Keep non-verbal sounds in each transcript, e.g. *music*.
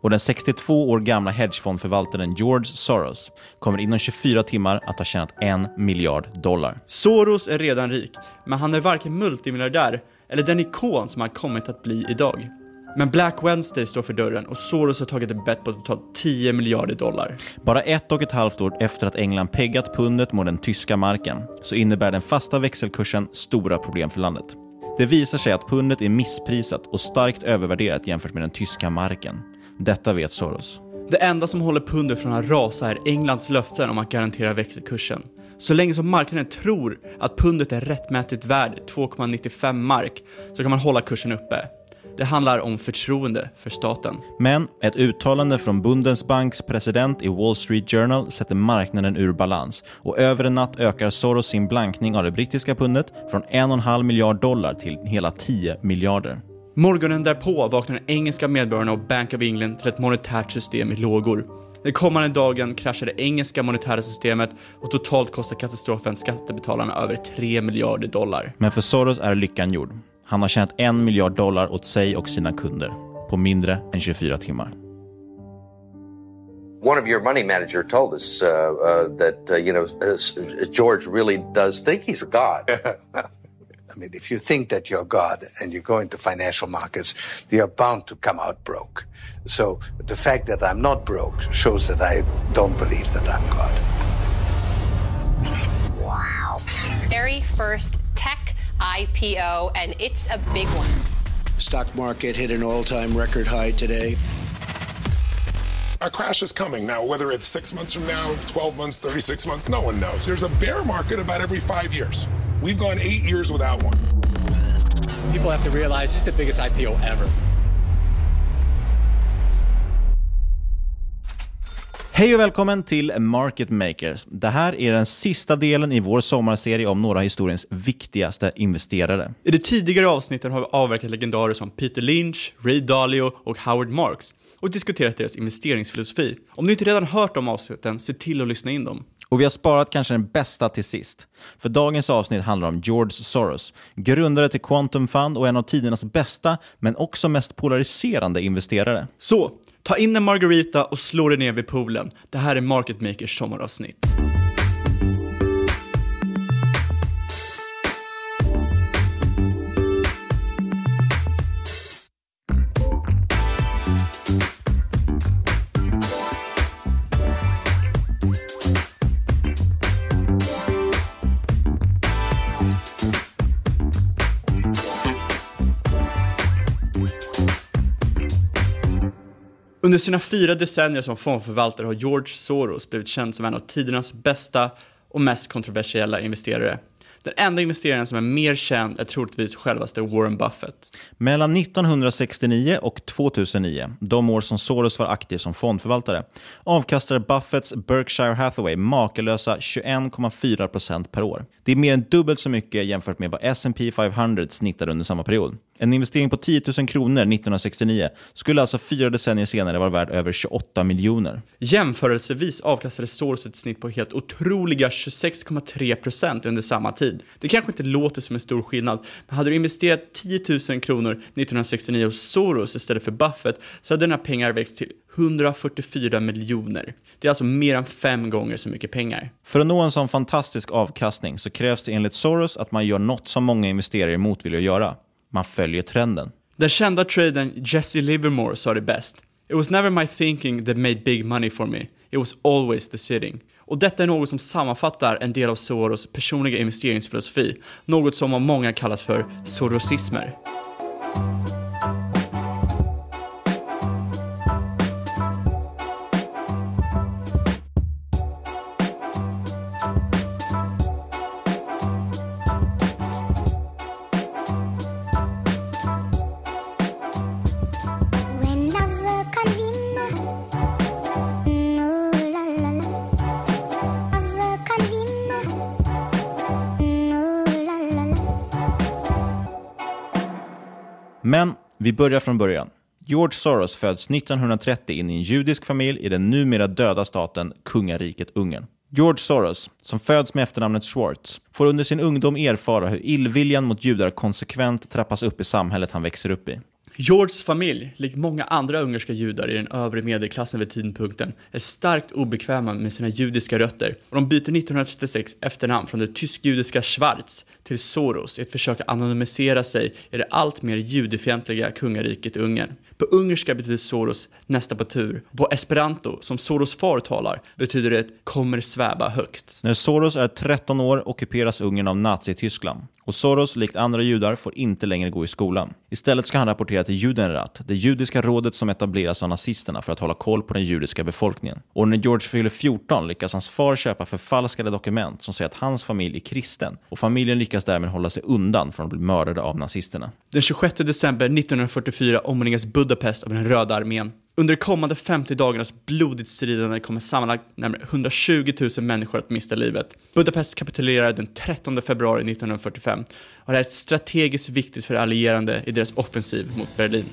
och den 62 år gamla hedgefondförvaltaren George Soros kommer inom 24 timmar att ha tjänat en miljard dollar. Soros är redan rik, men han är varken multimiljardär eller den ikon som han kommit att bli idag. Men Black Wednesday står för dörren och Soros har tagit ett bett på totalt 10 miljarder dollar. Bara ett och ett halvt år efter att England peggat pundet mot den tyska marken så innebär den fasta växelkursen stora problem för landet. Det visar sig att pundet är missprisat och starkt övervärderat jämfört med den tyska marken. Detta vet Soros. Det enda som håller pundet från att rasa är Englands löften om att garantera växelkursen. Så länge som marknaden tror att pundet är rättmätigt värd 2,95 mark så kan man hålla kursen uppe. Det handlar om förtroende för staten. Men ett uttalande från Bundesbanks president i Wall Street Journal sätter marknaden ur balans och över en natt ökar Soros sin blankning av det brittiska pundet från 1,5 miljard dollar till hela 10 miljarder. Morgonen därpå vaknar den engelska medborgarna och Bank of England till ett monetärt system i lågor. Den kommande dagen kraschar det engelska monetära systemet och totalt kostar katastrofen skattebetalarna över 3 miljarder dollar. Men för Soros är lyckan gjord. Han har tjänat en miljard dollar åt sig och sina kunder på mindre än 24 timmar. One of your money manager told us uh, uh, that uh, you know George really does think he's a god. *laughs* I mean, if you think that you're God and you go into financial markets, you're bound to come out broke. So the fact that I'm not broke shows that I don't believe that I'm God. Wow. Very first tech IPO, and it's a big one. Stock market hit an all-time record high today. A crash is coming now, whether it's six months from now, 12 months, 36 months, no one knows. There's a bear market about every five years. We've gone eight years without one. People have to realize this is the biggest IPO ever. Hej och välkommen till Market Makers. Det här är den sista delen i vår sommarserie om några av historiens viktigaste investerare. I de tidigare avsnitten har vi avverkat legendarer som Peter Lynch, Ray Dalio och Howard Marks och diskuterat deras investeringsfilosofi. Om du inte redan hört de avsnitten, se till att lyssna in dem. Och vi har sparat kanske den bästa till sist. För dagens avsnitt handlar om George Soros, grundare till Quantum Fund och en av tidernas bästa, men också mest polariserande investerare. Så, ta in en margarita och slå dig ner vid poolen. Det här är Market Makers sommaravsnitt. Under sina fyra decennier som fondförvaltare har George Soros blivit känd som en av tidernas bästa och mest kontroversiella investerare. Den enda investeraren som är mer känd är troligtvis självaste Warren Buffett. Mellan 1969 och 2009, de år som Soros var aktiv som fondförvaltare, avkastade Buffetts Berkshire Hathaway makalösa 21,4% per år. Det är mer än dubbelt så mycket jämfört med vad S&P 500 snittade under samma period. En investering på 10 000 kronor 1969 skulle alltså fyra decennier senare vara värd över 28 miljoner. Jämförelsevis avkastade Soros ett snitt på helt otroliga 26,3% under samma tid. Det kanske inte låter som en stor skillnad, men hade du investerat 10 000 kronor 1969 hos Soros istället för Buffett så hade dina pengar växt till 144 miljoner. Det är alltså mer än fem gånger så mycket pengar. För att nå en sån fantastisk avkastning så krävs det enligt Soros att man gör något som många investerare är motvilliga att göra. Man följer trenden. Den kända tradern Jesse Livermore sa det bäst. It was never my thinking that made big money for me. It was always the sitting. Och detta är något som sammanfattar en del av Soros personliga investeringsfilosofi. Något som av många kallas för sorosismer. Men vi börjar från början. George Soros föds 1930 in i en judisk familj i den numera döda staten kungariket Ungern. George Soros, som föds med efternamnet Schwartz, får under sin ungdom erfara hur illviljan mot judar konsekvent trappas upp i samhället han växer upp i. Georges familj, likt många andra ungerska judar i den övre medelklassen vid tidpunkten, är starkt obekväma med sina judiska rötter och de byter 1936 efternamn från det tysk-judiska Schwarz till Soros i ett försök att anonymisera sig i det allt mer judefientliga kungariket Ungern. På ungerska betyder Soros nästa på tur. På esperanto, som Soros far talar, betyder det kommer sväva högt. När Soros är 13 år ockuperas Ungern av Nazityskland och Soros, likt andra judar, får inte längre gå i skolan. Istället ska han rapportera till Judenrat, det judiska rådet som etableras av nazisterna för att hålla koll på den judiska befolkningen. Och när George fyller 14 lyckas hans far köpa förfalskade dokument som säger att hans familj är kristen och familjen lyckas därmed hålla sig undan från att bli mördade av nazisterna. Den 26 december 1944 omringas Budapest av den röda armén. Under de kommande 50 dagarnas blodigt stridande kommer sammanlagt närmare 120 000 människor att mista livet. Budapest kapitulerar den 13 februari 1945 och det är strategiskt viktigt för allierande i deras offensiv mot Berlin.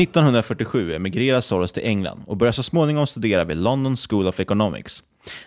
1947 emigrerar Soros till England och börjar så småningom studera vid London School of Economics.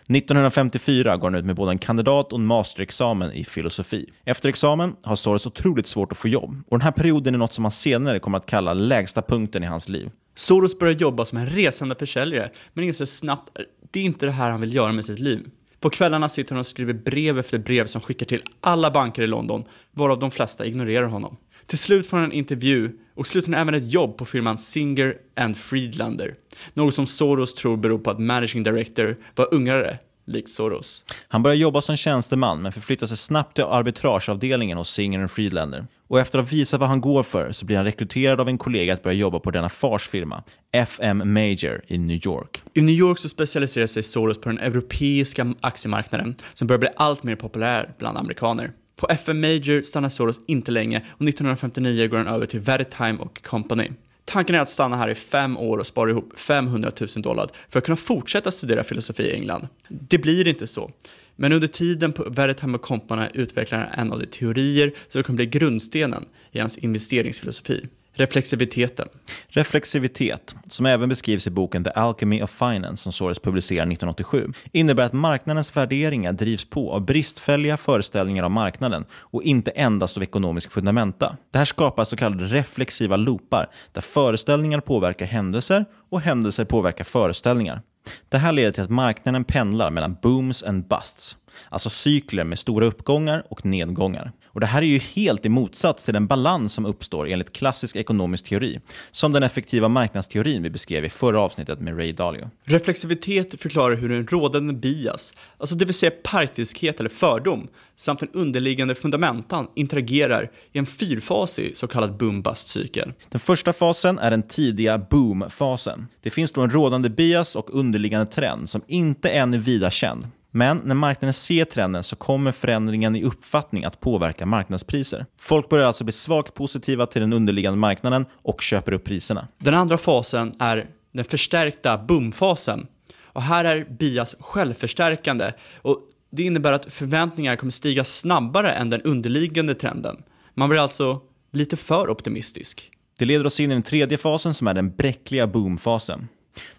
1954 går han ut med både en kandidat och en masterexamen i filosofi. Efter examen har Soros otroligt svårt att få jobb och den här perioden är något som han senare kommer att kalla lägsta punkten i hans liv. Soros börjar jobba som en resande försäljare, men inser snabbt att det är inte det här han vill göra med sitt liv. På kvällarna sitter han och skriver brev efter brev som skickar till alla banker i London, varav de flesta ignorerar honom. Till slut får han en intervju och slutar även ett jobb på firman Singer and Friedlander. Något som Soros tror beror på att managing director var ungrare, likt Soros. Han börjar jobba som tjänsteman men förflyttar sig snabbt till arbitrageavdelningen hos Singer and Friedlander. Och efter att visa vad han går för så blir han rekryterad av en kollega att börja jobba på denna fars firma, FM Major i New York. I New York så specialiserar sig Soros på den europeiska aktiemarknaden som börjar bli allt mer populär bland amerikaner. På FM Major stannar Soros inte länge och 1959 går han över till Veritime och Company. Tanken är att stanna här i fem år och spara ihop 500 000 dollar för att kunna fortsätta studera filosofi i England. Det blir inte så. Men under tiden på Veritime och Company utvecklar han en av de teorier som kommer bli grundstenen i hans investeringsfilosofi. Reflexiviteten. Reflexivitet, som även beskrivs i boken The Alchemy of Finance som Soros publicerar 1987, innebär att marknadens värderingar drivs på av bristfälliga föreställningar om marknaden och inte endast av ekonomisk fundamenta. Det här skapar så kallade reflexiva loopar där föreställningar påverkar händelser och händelser påverkar föreställningar. Det här leder till att marknaden pendlar mellan booms and busts, alltså cykler med stora uppgångar och nedgångar. Och Det här är ju helt i motsats till den balans som uppstår enligt klassisk ekonomisk teori, som den effektiva marknadsteorin vi beskrev i förra avsnittet med Ray Dalio. Reflexivitet förklarar hur en rådande bias, alltså det vill säga partiskhet eller fördom, samt den underliggande fundamentan interagerar i en fyrfasig så kallad boom-bust-cykel. Den första fasen är den tidiga boom-fasen. Det finns då en rådande bias och underliggande trend som inte än är vida känd. Men när marknaden ser trenden så kommer förändringen i uppfattning att påverka marknadspriser. Folk börjar alltså bli svagt positiva till den underliggande marknaden och köper upp priserna. Den andra fasen är den förstärkta boomfasen. Och här är bias självförstärkande och det innebär att förväntningar kommer stiga snabbare än den underliggande trenden. Man blir alltså lite för optimistisk. Det leder oss in i den tredje fasen som är den bräckliga boomfasen.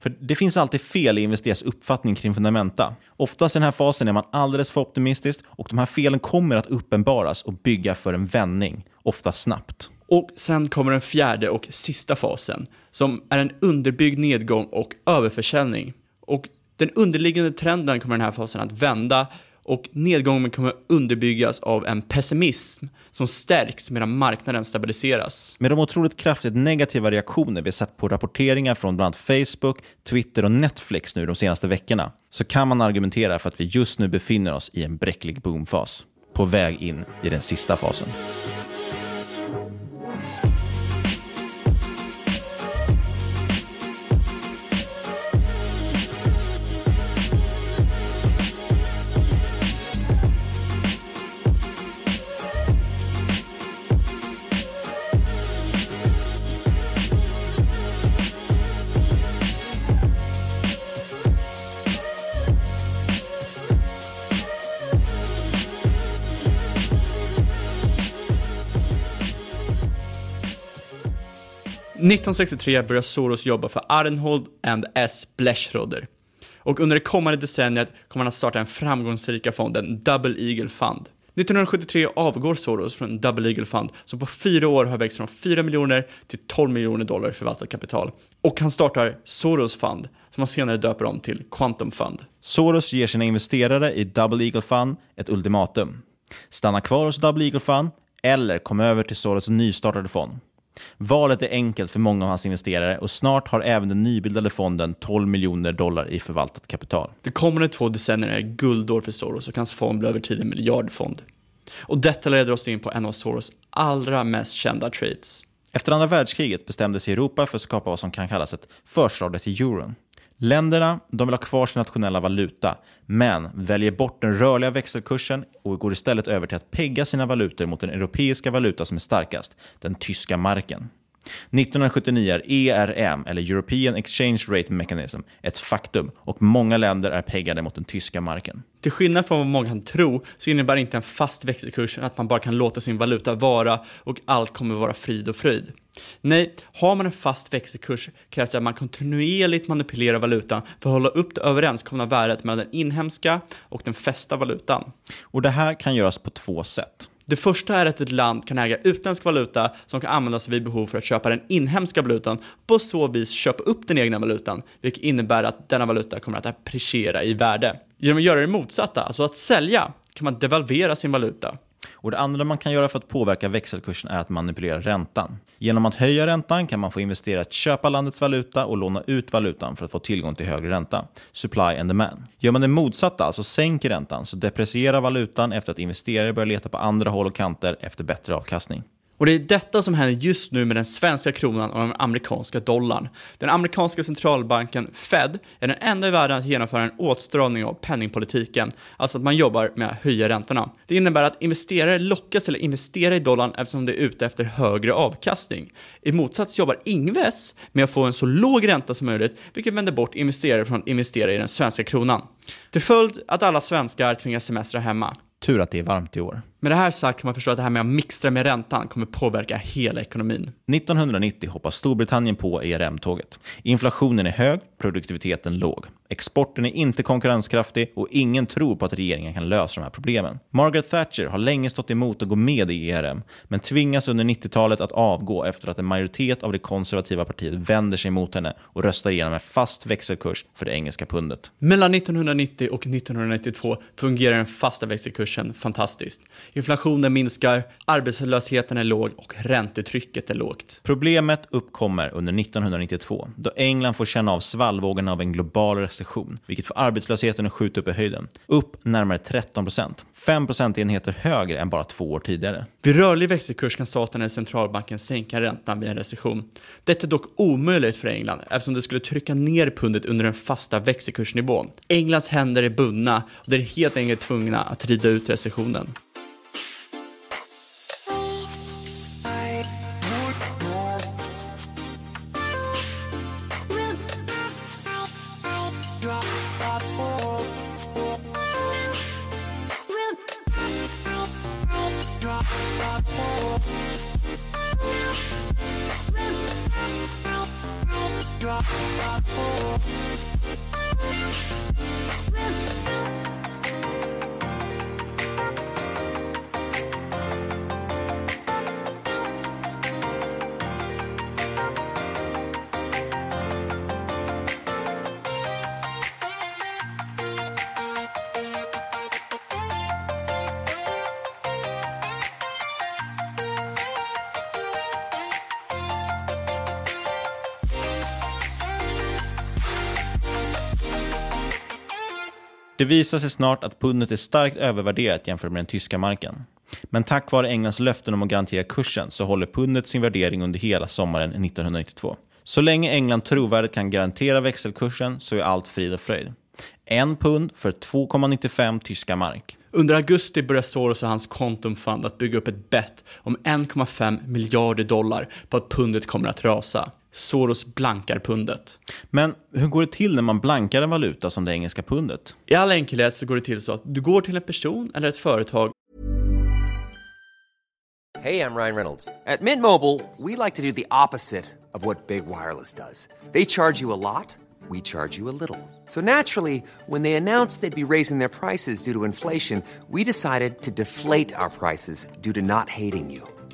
För det finns alltid fel i investerares uppfattning kring fundamenta. Oftast i den här fasen är man alldeles för optimistisk och de här felen kommer att uppenbaras och bygga för en vändning, ofta snabbt. Och sen kommer den fjärde och sista fasen, som är en underbyggd nedgång och överförsäljning. Och den underliggande trenden kommer den här fasen att vända och nedgången kommer underbyggas av en pessimism som stärks medan marknaden stabiliseras. Med de otroligt kraftigt negativa reaktioner vi sett på rapporteringar från bland annat Facebook, Twitter och Netflix nu de senaste veckorna så kan man argumentera för att vi just nu befinner oss i en bräcklig boomfas, på väg in i den sista fasen. 1963 börjar Soros jobba för Arnhold and S. Blechroder. Och under det kommande decenniet kommer han att starta den framgångsrika fonden Double Eagle Fund. 1973 avgår Soros från Double Eagle Fund som på fyra år har växt från 4 miljoner till 12 miljoner dollar i förvaltat kapital. Och han startar Soros Fund som han senare döper om till Quantum Fund. Soros ger sina investerare i Double Eagle Fund ett ultimatum. Stanna kvar hos Double Eagle Fund eller kom över till Soros nystartade fond. Valet är enkelt för många av hans investerare och snart har även den nybildade fonden 12 miljoner dollar i förvaltat kapital. De kommande två decennierna är guldår för Soros och hans fond blir över tid en miljardfond. Och detta leder oss in på en av Soros allra mest kända trades. Efter andra världskriget bestämde sig Europa för att skapa vad som kan kallas ett förstadie till euron. Länderna de vill ha kvar sin nationella valuta, men väljer bort den rörliga växelkursen och går istället över till att pegga sina valutor mot den europeiska valuta som är starkast, den tyska marken. 1979 är ERM, eller European Exchange Rate Mechanism, ett faktum och många länder är peggade mot den tyska marken. Till skillnad från vad många kan tro så innebär inte en fast växelkurs att man bara kan låta sin valuta vara och allt kommer vara frid och fröjd. Nej, har man en fast växelkurs krävs det att man kontinuerligt manipulerar valutan för att hålla upp det överenskomna värdet mellan den inhemska och den fästa valutan. Och det här kan göras på två sätt. Det första är att ett land kan äga utländsk valuta som kan användas vid behov för att köpa den inhemska valutan och på så vis köpa upp den egna valutan, vilket innebär att denna valuta kommer att appreciera i värde. Genom att göra det motsatta, alltså att sälja, kan man devalvera sin valuta. Och Det andra man kan göra för att påverka växelkursen är att manipulera räntan. Genom att höja räntan kan man få investerare att köpa landets valuta och låna ut valutan för att få tillgång till högre ränta. Supply and demand. Gör man det motsatta, alltså sänker räntan, så deprecierar valutan efter att investerare börjar leta på andra håll och kanter efter bättre avkastning. Och det är detta som händer just nu med den svenska kronan och den amerikanska dollarn. Den amerikanska centralbanken Fed är den enda i världen att genomföra en åtstramning av penningpolitiken, alltså att man jobbar med att höja räntorna. Det innebär att investerare lockas till att investera i dollarn eftersom de är ute efter högre avkastning. I motsats jobbar Ingves med att få en så låg ränta som möjligt, vilket vänder bort investerare från att investera i den svenska kronan. Till följd att alla svenskar tvingas semestra hemma. Tur att det är varmt i år. Med det här sagt kan man förstå att det här med att mixtra med räntan kommer påverka hela ekonomin. 1990 hoppar Storbritannien på ERM-tåget. Inflationen är hög, produktiviteten låg. Exporten är inte konkurrenskraftig och ingen tror på att regeringen kan lösa de här problemen. Margaret Thatcher har länge stått emot att gå med i ERM, men tvingas under 90-talet att avgå efter att en majoritet av det konservativa partiet vänder sig mot henne och röstar igenom en fast växelkurs för det engelska pundet. Mellan 1990 och 1992 fungerar den fasta växelkursen fantastiskt. Inflationen minskar, arbetslösheten är låg och räntetrycket är lågt. Problemet uppkommer under 1992 då England får känna av svallvågen av en global recession, vilket får arbetslösheten att skjuta upp i höjden. Upp närmare 13 procent. 5 procentenheter högre än bara två år tidigare. Vid rörlig växelkurs kan staten eller centralbanken sänka räntan vid en recession. Detta är dock omöjligt för England eftersom det skulle trycka ner pundet under den fasta växelkursnivån. Englands händer är bundna och de är helt enkelt tvungna att rida ut recessionen. Det visar sig snart att pundet är starkt övervärderat jämfört med den tyska marken. Men tack vare Englands löften om att garantera kursen så håller pundet sin värdering under hela sommaren 1992. Så länge England trovärdigt kan garantera växelkursen så är allt frid och fröjd. En pund för 2,95 tyska mark. Under augusti börjar Soros och hans Quantum Fund att bygga upp ett bett om 1,5 miljarder dollar på att pundet kommer att rasa. Soros blankar pundet. Men hur går det till när man blankar en valuta som det engelska pundet? I all enkelhet så går det till så att du går till en person eller ett företag Hey, I'm Ryan Reynolds. At Mint Mobile, we like to do the opposite of what Big Wireless does. They charge you a lot, we charge you a little. So naturally, when they announced they'd be raising their prices due to inflation, we decided to deflate our prices due to not hating you.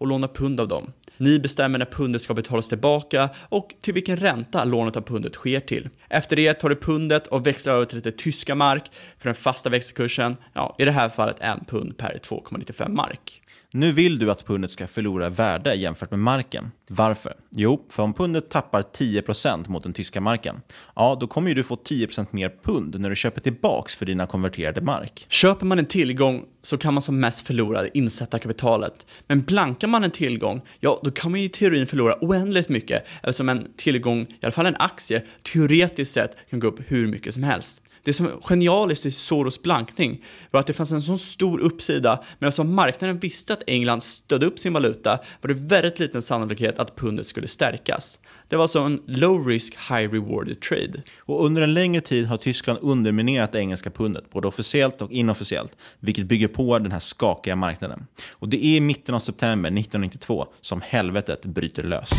och låna pund av dem. Ni bestämmer när pundet ska betalas tillbaka och till vilken ränta lånet av pundet sker till. Efter det tar du pundet och växlar över till lite tyska mark för den fasta växelkursen, ja, i det här fallet en pund per 2,95 mark. Nu vill du att pundet ska förlora värde jämfört med marken. Varför? Jo, för om pundet tappar 10% mot den tyska marken, ja, då kommer ju du få 10% mer pund när du köper tillbaks för dina konverterade mark. Köper man en tillgång så kan man som mest förlora det insatta kapitalet. Men blankar man en tillgång, ja, då kan man ju i teorin förlora oändligt mycket eftersom en tillgång, i alla fall en aktie, teoretiskt sett kan gå upp hur mycket som helst. Det som är genialiskt i Soros blankning var att det fanns en så stor uppsida, men eftersom marknaden visste att England stödde upp sin valuta var det väldigt liten sannolikhet att pundet skulle stärkas. Det var alltså en low risk, high rewarded trade. Och under en längre tid har Tyskland underminerat det engelska pundet, både officiellt och inofficiellt, vilket bygger på den här skakiga marknaden. Och det är i mitten av september 1992 som helvetet bryter lös.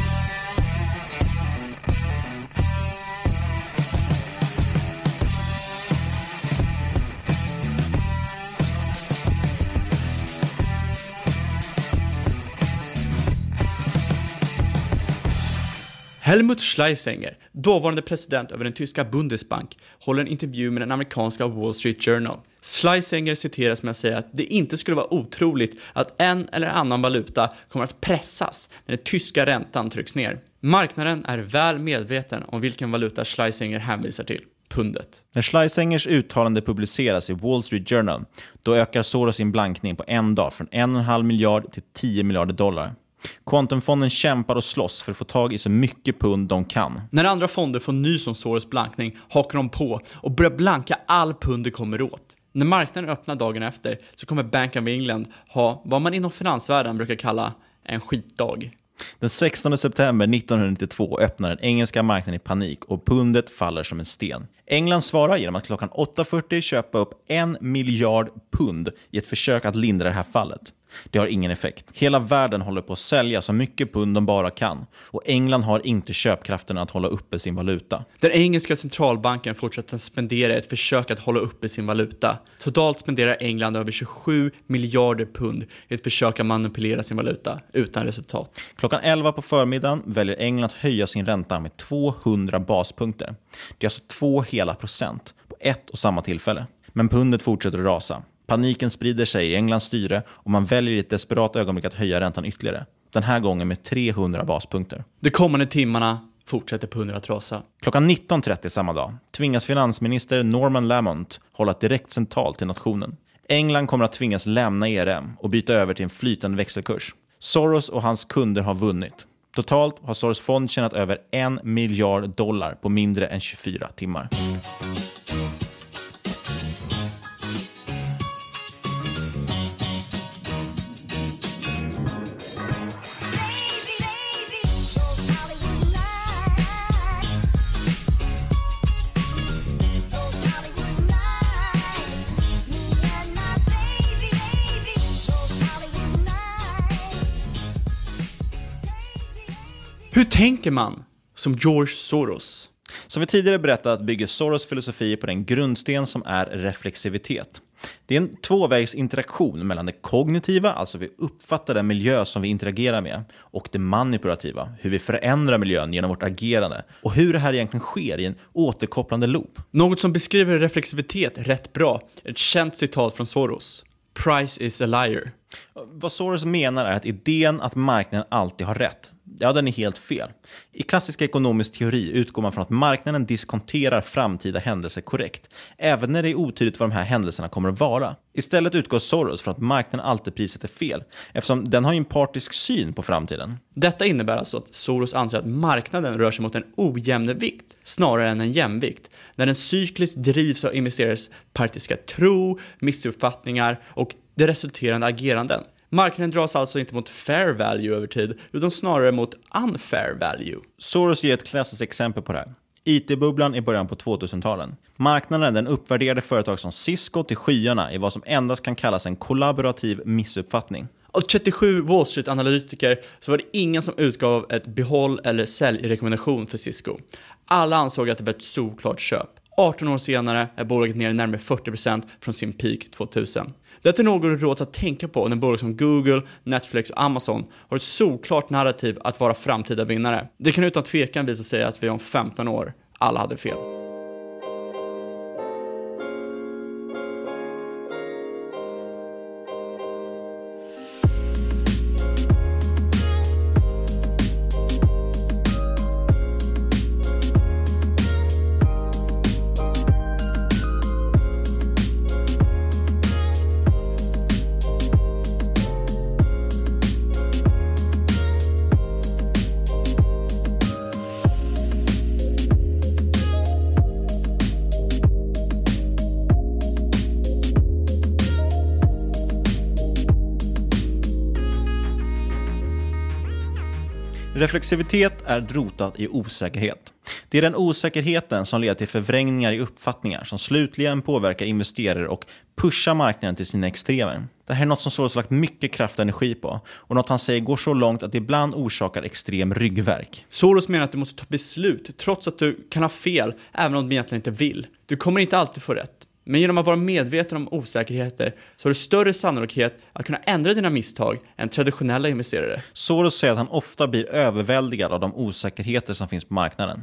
Helmut Schleisinger, dåvarande president över den tyska Bundesbank, håller en intervju med den amerikanska Wall Street Journal. Schleisinger citeras med att säga att det inte skulle vara otroligt att en eller annan valuta kommer att pressas när den tyska räntan trycks ner. Marknaden är väl medveten om vilken valuta Schleisinger hänvisar till pundet. När Schleisingers uttalande publiceras i Wall Street Journal, då ökar Soros sin blankning på en dag från 1,5 miljard till 10 miljarder dollar. Quantumfonden kämpar och slåss för att få tag i så mycket pund de kan. När andra fonder får nys om Soros blankning hakar de på och börjar blanka all pund det kommer åt. När marknaden öppnar dagen efter så kommer Bank of England ha vad man inom finansvärlden brukar kalla en skitdag. Den 16 september 1992 öppnar den engelska marknaden i panik och pundet faller som en sten. England svarar genom att klockan 8.40 köpa upp en miljard pund i ett försök att lindra det här fallet. Det har ingen effekt. Hela världen håller på att sälja så mycket pund de bara kan och England har inte köpkraften att hålla uppe sin valuta. Den engelska centralbanken fortsätter spendera ett försök att hålla uppe sin valuta. Totalt spenderar England över 27 miljarder pund i ett försök att manipulera sin valuta utan resultat. Klockan 11 på förmiddagen väljer England att höja sin ränta med 200 baspunkter. Det är alltså två hela procent på ett och samma tillfälle. Men pundet fortsätter att rasa. Paniken sprider sig i Englands styre och man väljer i ett desperat ögonblick att höja räntan ytterligare. Den här gången med 300 baspunkter. De kommande timmarna fortsätter pundet att rasa. Klockan 19.30 samma dag tvingas finansminister Norman Lamont hålla ett direktcental till nationen. England kommer att tvingas lämna ERM och byta över till en flytande växelkurs. Soros och hans kunder har vunnit. Totalt har Soros fond tjänat över en miljard dollar på mindre än 24 timmar. Hur tänker man som George Soros? Som vi tidigare berättat bygger Soros filosofi på den grundsten som är reflexivitet. Det är en tvåvägsinteraktion mellan det kognitiva, alltså vi uppfattar den miljö som vi interagerar med, och det manipulativa, hur vi förändrar miljön genom vårt agerande och hur det här egentligen sker i en återkopplande loop. Något som beskriver reflexivitet rätt bra, ett känt citat från Soros. Price is a liar. Vad Soros menar är att idén att marknaden alltid har rätt, ja den är helt fel. I klassisk ekonomisk teori utgår man från att marknaden diskonterar framtida händelser korrekt, även när det är otydligt vad de här händelserna kommer att vara. Istället utgår Soros från att marknaden alltid prissätter fel, eftersom den har en partisk syn på framtiden. Detta innebär alltså att Soros anser att marknaden rör sig mot en ojämn vikt snarare än en jämvikt, när den cykliskt drivs av investerares partiska tro, missuppfattningar och det resulterande ageranden. Marknaden dras alltså inte mot fair value över tid, utan snarare mot unfair value. Soros ger ett klassiskt exempel på det här. IT-bubblan i början på 2000-talen. Marknaden den uppvärderade företag som Cisco till skyarna i vad som endast kan kallas en kollaborativ missuppfattning. Av 37 Wall Street-analytiker så var det ingen som utgav ett behåll eller säljrekommendation för Cisco. Alla ansåg att det var ett solklart köp. 18 år senare är bolaget nere närmare 40% från sin peak 2000. Detta är något du råds att tänka på när bolag som Google, Netflix och Amazon har ett solklart narrativ att vara framtida vinnare. Det kan utan tvekan visa sig att vi om 15 år alla hade fel. Reflexivitet är rotat i osäkerhet. Det är den osäkerheten som leder till förvrängningar i uppfattningar som slutligen påverkar investerare och pushar marknaden till sina extremer. Det här är något som Soros lagt mycket kraft och energi på och något han säger går så långt att det ibland orsakar extrem ryggverk. Soros menar att du måste ta beslut trots att du kan ha fel även om du egentligen inte vill. Du kommer inte alltid få rätt. Men genom att vara medveten om osäkerheter så har du större sannolikhet att kunna ändra dina misstag än traditionella investerare. Soros säger att han ofta blir överväldigad av de osäkerheter som finns på marknaden.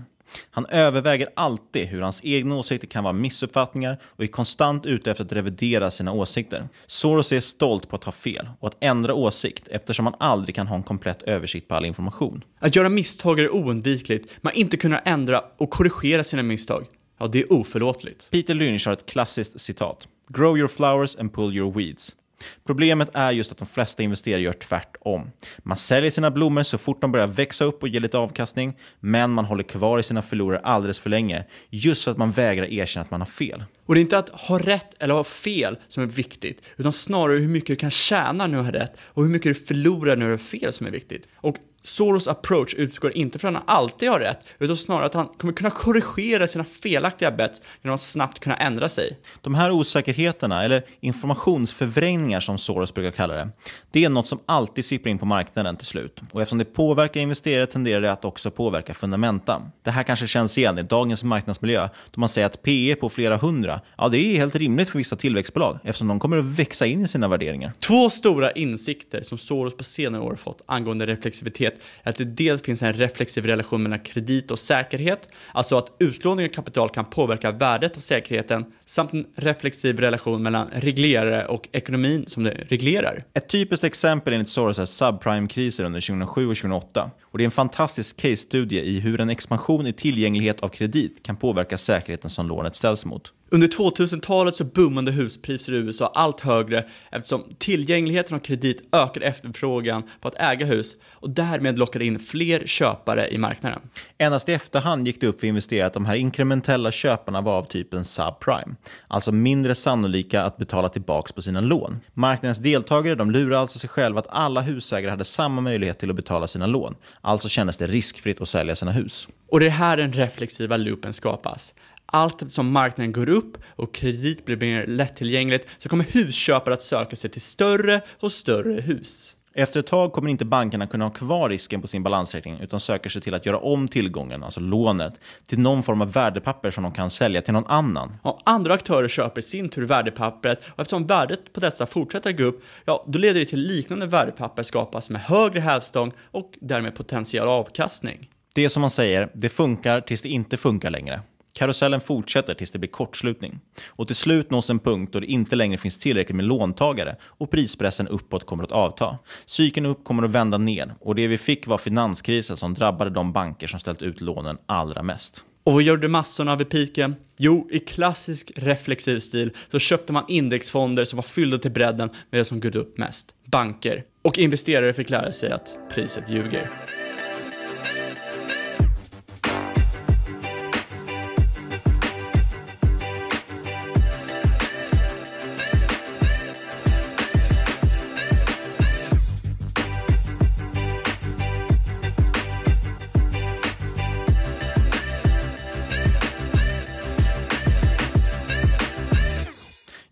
Han överväger alltid hur hans egna åsikter kan vara missuppfattningar och är konstant ute efter att revidera sina åsikter. Soros är stolt på att ha fel och att ändra åsikt eftersom man aldrig kan ha en komplett översikt på all information. Att göra misstag är oundvikligt, men inte kunna ändra och korrigera sina misstag. Ja, det är oförlåtligt. Peter Lynch har ett klassiskt citat. Grow your flowers and pull your weeds. Problemet är just att de flesta investerare gör tvärtom. Man säljer sina blommor så fort de börjar växa upp och ge lite avkastning, men man håller kvar i sina förlorare alldeles för länge, just för att man vägrar erkänna att man har fel. Och det är inte att ha rätt eller ha fel som är viktigt, utan snarare hur mycket du kan tjäna när du har rätt och hur mycket du förlorar när du har fel som är viktigt. Och Soros approach utgår inte från att han alltid har rätt, utan snarare att han kommer kunna korrigera sina felaktiga bets genom att snabbt kunna ändra sig. De här osäkerheterna, eller informationsförvrängningar som Soros brukar kalla det, det är något som alltid sipprar in på marknaden till slut. Och eftersom det påverkar investerare tenderar det att också påverka fundamenta. Det här kanske känns igen i dagens marknadsmiljö, då man säger att PE på flera hundra, ja det är helt rimligt för vissa tillväxtbolag, eftersom de kommer att växa in i sina värderingar. Två stora insikter som Soros på senare år fått angående reflexivitet att det dels finns en reflexiv relation mellan kredit och säkerhet, alltså att utlåning av kapital kan påverka värdet av säkerheten, samt en reflexiv relation mellan reglerare och ekonomin som det reglerar. Ett typiskt exempel enligt Soros är subprime-kriser under 2007 och 2008. Och det är en fantastisk case-studie i hur en expansion i tillgänglighet av kredit kan påverka säkerheten som lånet ställs mot. Under 2000-talet så boomade huspriser i USA allt högre eftersom tillgängligheten av kredit ökade efterfrågan på att äga hus och därmed lockade in fler köpare i marknaden. Endast i efterhand gick det upp för investerare att de här inkrementella köparna var av typen subprime, alltså mindre sannolika att betala tillbaka på sina lån. Marknadens deltagare de lurade alltså sig själva att alla husägare hade samma möjlighet till att betala sina lån, alltså kändes det riskfritt att sälja sina hus. Och det är här den reflexiva loopen skapas. Allt som marknaden går upp och kredit blir mer lättillgängligt så kommer husköpare att söka sig till större och större hus. Efter ett tag kommer inte bankerna kunna ha kvar risken på sin balansräkning utan söker sig till att göra om tillgången, alltså lånet, till någon form av värdepapper som de kan sälja till någon annan. Och andra aktörer köper i sin tur värdepappret och eftersom värdet på dessa fortsätter gå upp, ja, då leder det till liknande värdepapper skapas med högre hävstång och därmed potentiell avkastning. Det är som man säger, det funkar tills det inte funkar längre. Karusellen fortsätter tills det blir kortslutning. Och till slut nås en punkt då det inte längre finns tillräckligt med låntagare och prispressen uppåt kommer att avta. Cykeln upp kommer att vända ner och det vi fick var finanskrisen som drabbade de banker som ställt ut lånen allra mest. Och vad gjorde massorna vid piken? Jo, i klassisk reflexiv stil så köpte man indexfonder som var fyllda till bredden med det som gått upp mest. Banker. Och investerare fick lära sig att priset ljuger.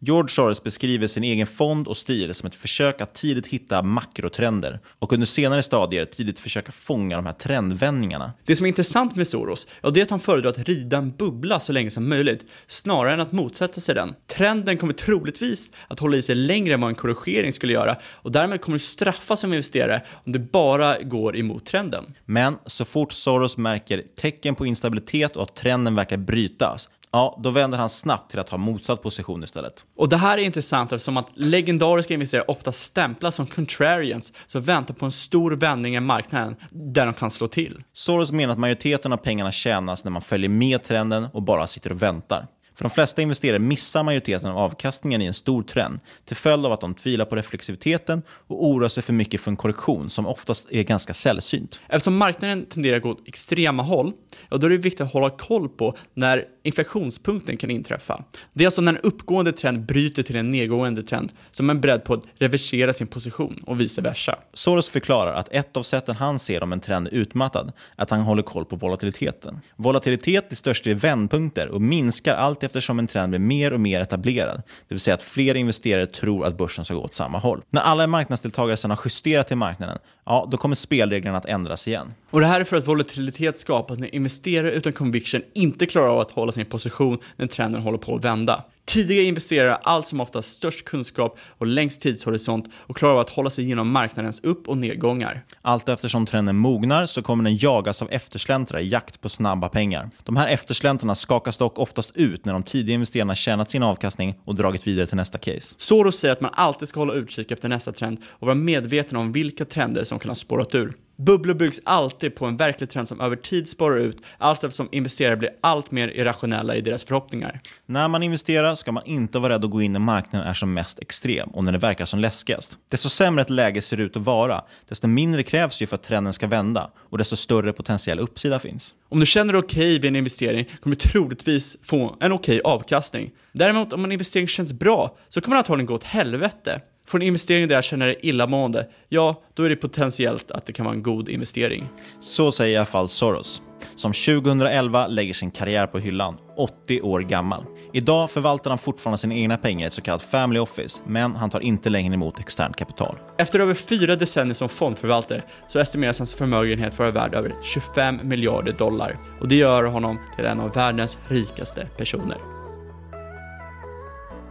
George Soros beskriver sin egen fond och stil som ett försök att tidigt hitta makrotrender och under senare stadier tidigt försöka fånga de här trendvändningarna. Det som är intressant med Soros, ja, det är att han föredrar att rida en bubbla så länge som möjligt, snarare än att motsätta sig den. Trenden kommer troligtvis att hålla i sig längre än vad en korrigering skulle göra och därmed kommer du straffas som investerare om det bara går emot trenden. Men så fort Soros märker tecken på instabilitet och att trenden verkar brytas, ja, då vänder han snabbt till att ha motsatt position istället. Och det här är intressant eftersom att legendariska investerare ofta stämplas som contrarians som väntar på en stor vändning i marknaden där de kan slå till. Soros menar att majoriteten av pengarna tjänas när man följer med trenden och bara sitter och väntar. För de flesta investerare missar majoriteten av avkastningen i en stor trend till följd av att de tvivlar på reflexiviteten och oroar sig för mycket för en korrektion som oftast är ganska sällsynt. Eftersom marknaden tenderar att gå åt extrema håll, ja, då är det viktigt att hålla koll på när inflationspunkten kan inträffa. Det är alltså när en uppgående trend bryter till en nedgående trend som är beredd på att reversera sin position och vice versa. Soros förklarar att ett av sätten han ser om en trend är utmattad är att han håller koll på volatiliteten. Volatilitet är störst i vändpunkter och minskar allt eftersom en trend blir mer och mer etablerad, det vill säga att fler investerare tror att börsen ska gå åt samma håll. När alla marknadsdeltagare sedan har justerat till marknaden, ja, då kommer spelreglerna att ändras igen. Och det här är för att volatilitet skapas när investerare utan conviction inte klarar av att hålla sin position när trenden håller på att vända. Tidiga investerare har allt som oftast störst kunskap och längst tidshorisont och klarar av att hålla sig genom marknadens upp och nedgångar. Allt eftersom trenden mognar så kommer den jagas av eftersläntrare i jakt på snabba pengar. De här eftersläntrarna skakas dock oftast ut när de tidiga investerarna tjänat sin avkastning och dragit vidare till nästa case. Soros säger att man alltid ska hålla utkik efter nästa trend och vara medveten om vilka trender som kan ha spårat ur. Bubblor byggs alltid på en verklig trend som över tid spårar ut allt eftersom investerare blir allt mer irrationella i deras förhoppningar. När man investerar ska man inte vara rädd att gå in när marknaden är som mest extrem och när det verkar som läskigast. Desto sämre ett läge ser ut att vara, desto mindre krävs ju för att trenden ska vända och desto större potentiell uppsida finns. Om du känner dig okej okay vid en investering kommer du troligtvis få en okej okay avkastning. Däremot om en investering känns bra så kommer den antagligen gå åt helvete. Får en investering där jag känner dig illamående, ja, då är det potentiellt att det kan vara en god investering. Så säger i alla fall Soros, som 2011 lägger sin karriär på hyllan, 80 år gammal. Idag förvaltar han fortfarande sina egna pengar i ett så kallat family office, men han tar inte längre emot externt kapital. Efter över fyra decennier som fondförvaltare så estimeras hans förmögenhet vara värd över 25 miljarder dollar och det gör honom till en av världens rikaste personer.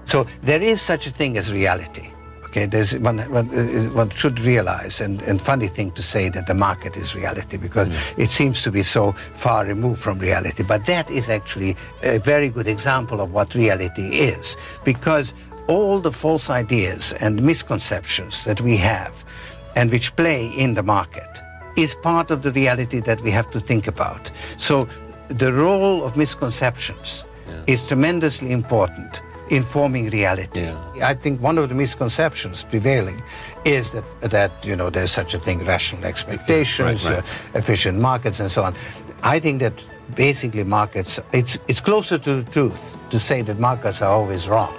So there is such a thing as reality. Okay, there's one, one, uh, one should realize, and, and funny thing to say that the market is reality because mm. it seems to be so far removed from reality. But that is actually a very good example of what reality is because all the false ideas and misconceptions that we have and which play in the market is part of the reality that we have to think about. So the role of misconceptions yeah. is tremendously important informing reality. Yeah. I think one of the misconceptions prevailing is that that you know there's such a thing rational expectations, right, right. Uh, efficient markets, and so on. I think that basically markets it's it's closer to the truth to say that markets are always wrong.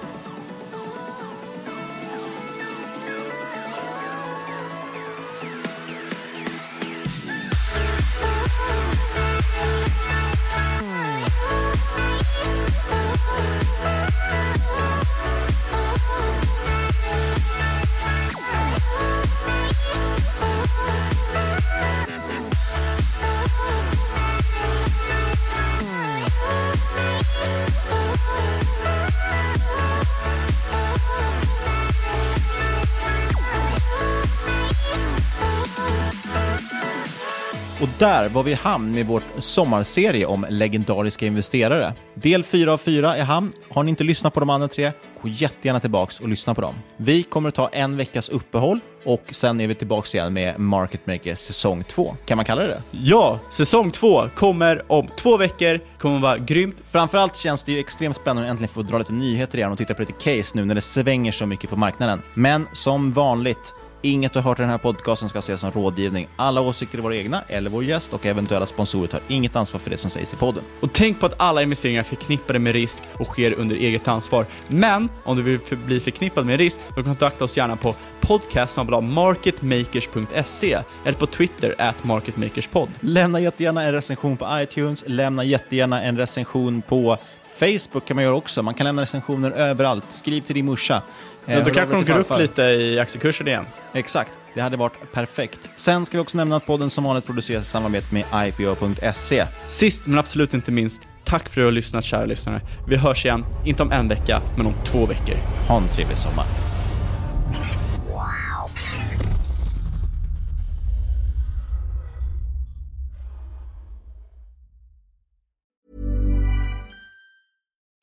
Där var vi i hamn med vår sommarserie om legendariska investerare. Del 4 av 4 är hamn. Har ni inte lyssnat på de andra tre, gå jättegärna tillbaks och lyssna på dem. Vi kommer att ta en veckas uppehåll och sen är vi tillbaks igen med Market Maker säsong 2. Kan man kalla det det? Ja, säsong 2 kommer om två veckor, kommer vara grymt. Framförallt känns det ju extremt spännande att äntligen få dra lite nyheter igen och titta på lite case nu när det svänger så mycket på marknaden. Men som vanligt, Inget du har hört i den här podcasten ska ses som rådgivning. Alla åsikter är våra egna eller vår gäst och eventuella sponsorer tar inget ansvar för det som sägs i podden. Och tänk på att alla investeringar är förknippade med risk och sker under eget ansvar. Men om du vill bli förknippad med risk, då kontakta oss gärna på podcast marketmakers.se eller på Twitter at marketmakerspod. Lämna jättegärna en recension på iTunes, lämna jättegärna en recension på Facebook kan man göra också. Man kan lämna recensioner överallt. Skriv till din morsa. Ja, Eh, då hör kanske de går upp lite i aktiekursen igen. Exakt, det hade varit perfekt. Sen ska vi också nämna att podden som vanligt produceras i samarbete med IPO.se. Sist men absolut inte minst, tack för att du har lyssnat kära lyssnare. Vi hörs igen, inte om en vecka, men om två veckor. Ha en trevlig sommar.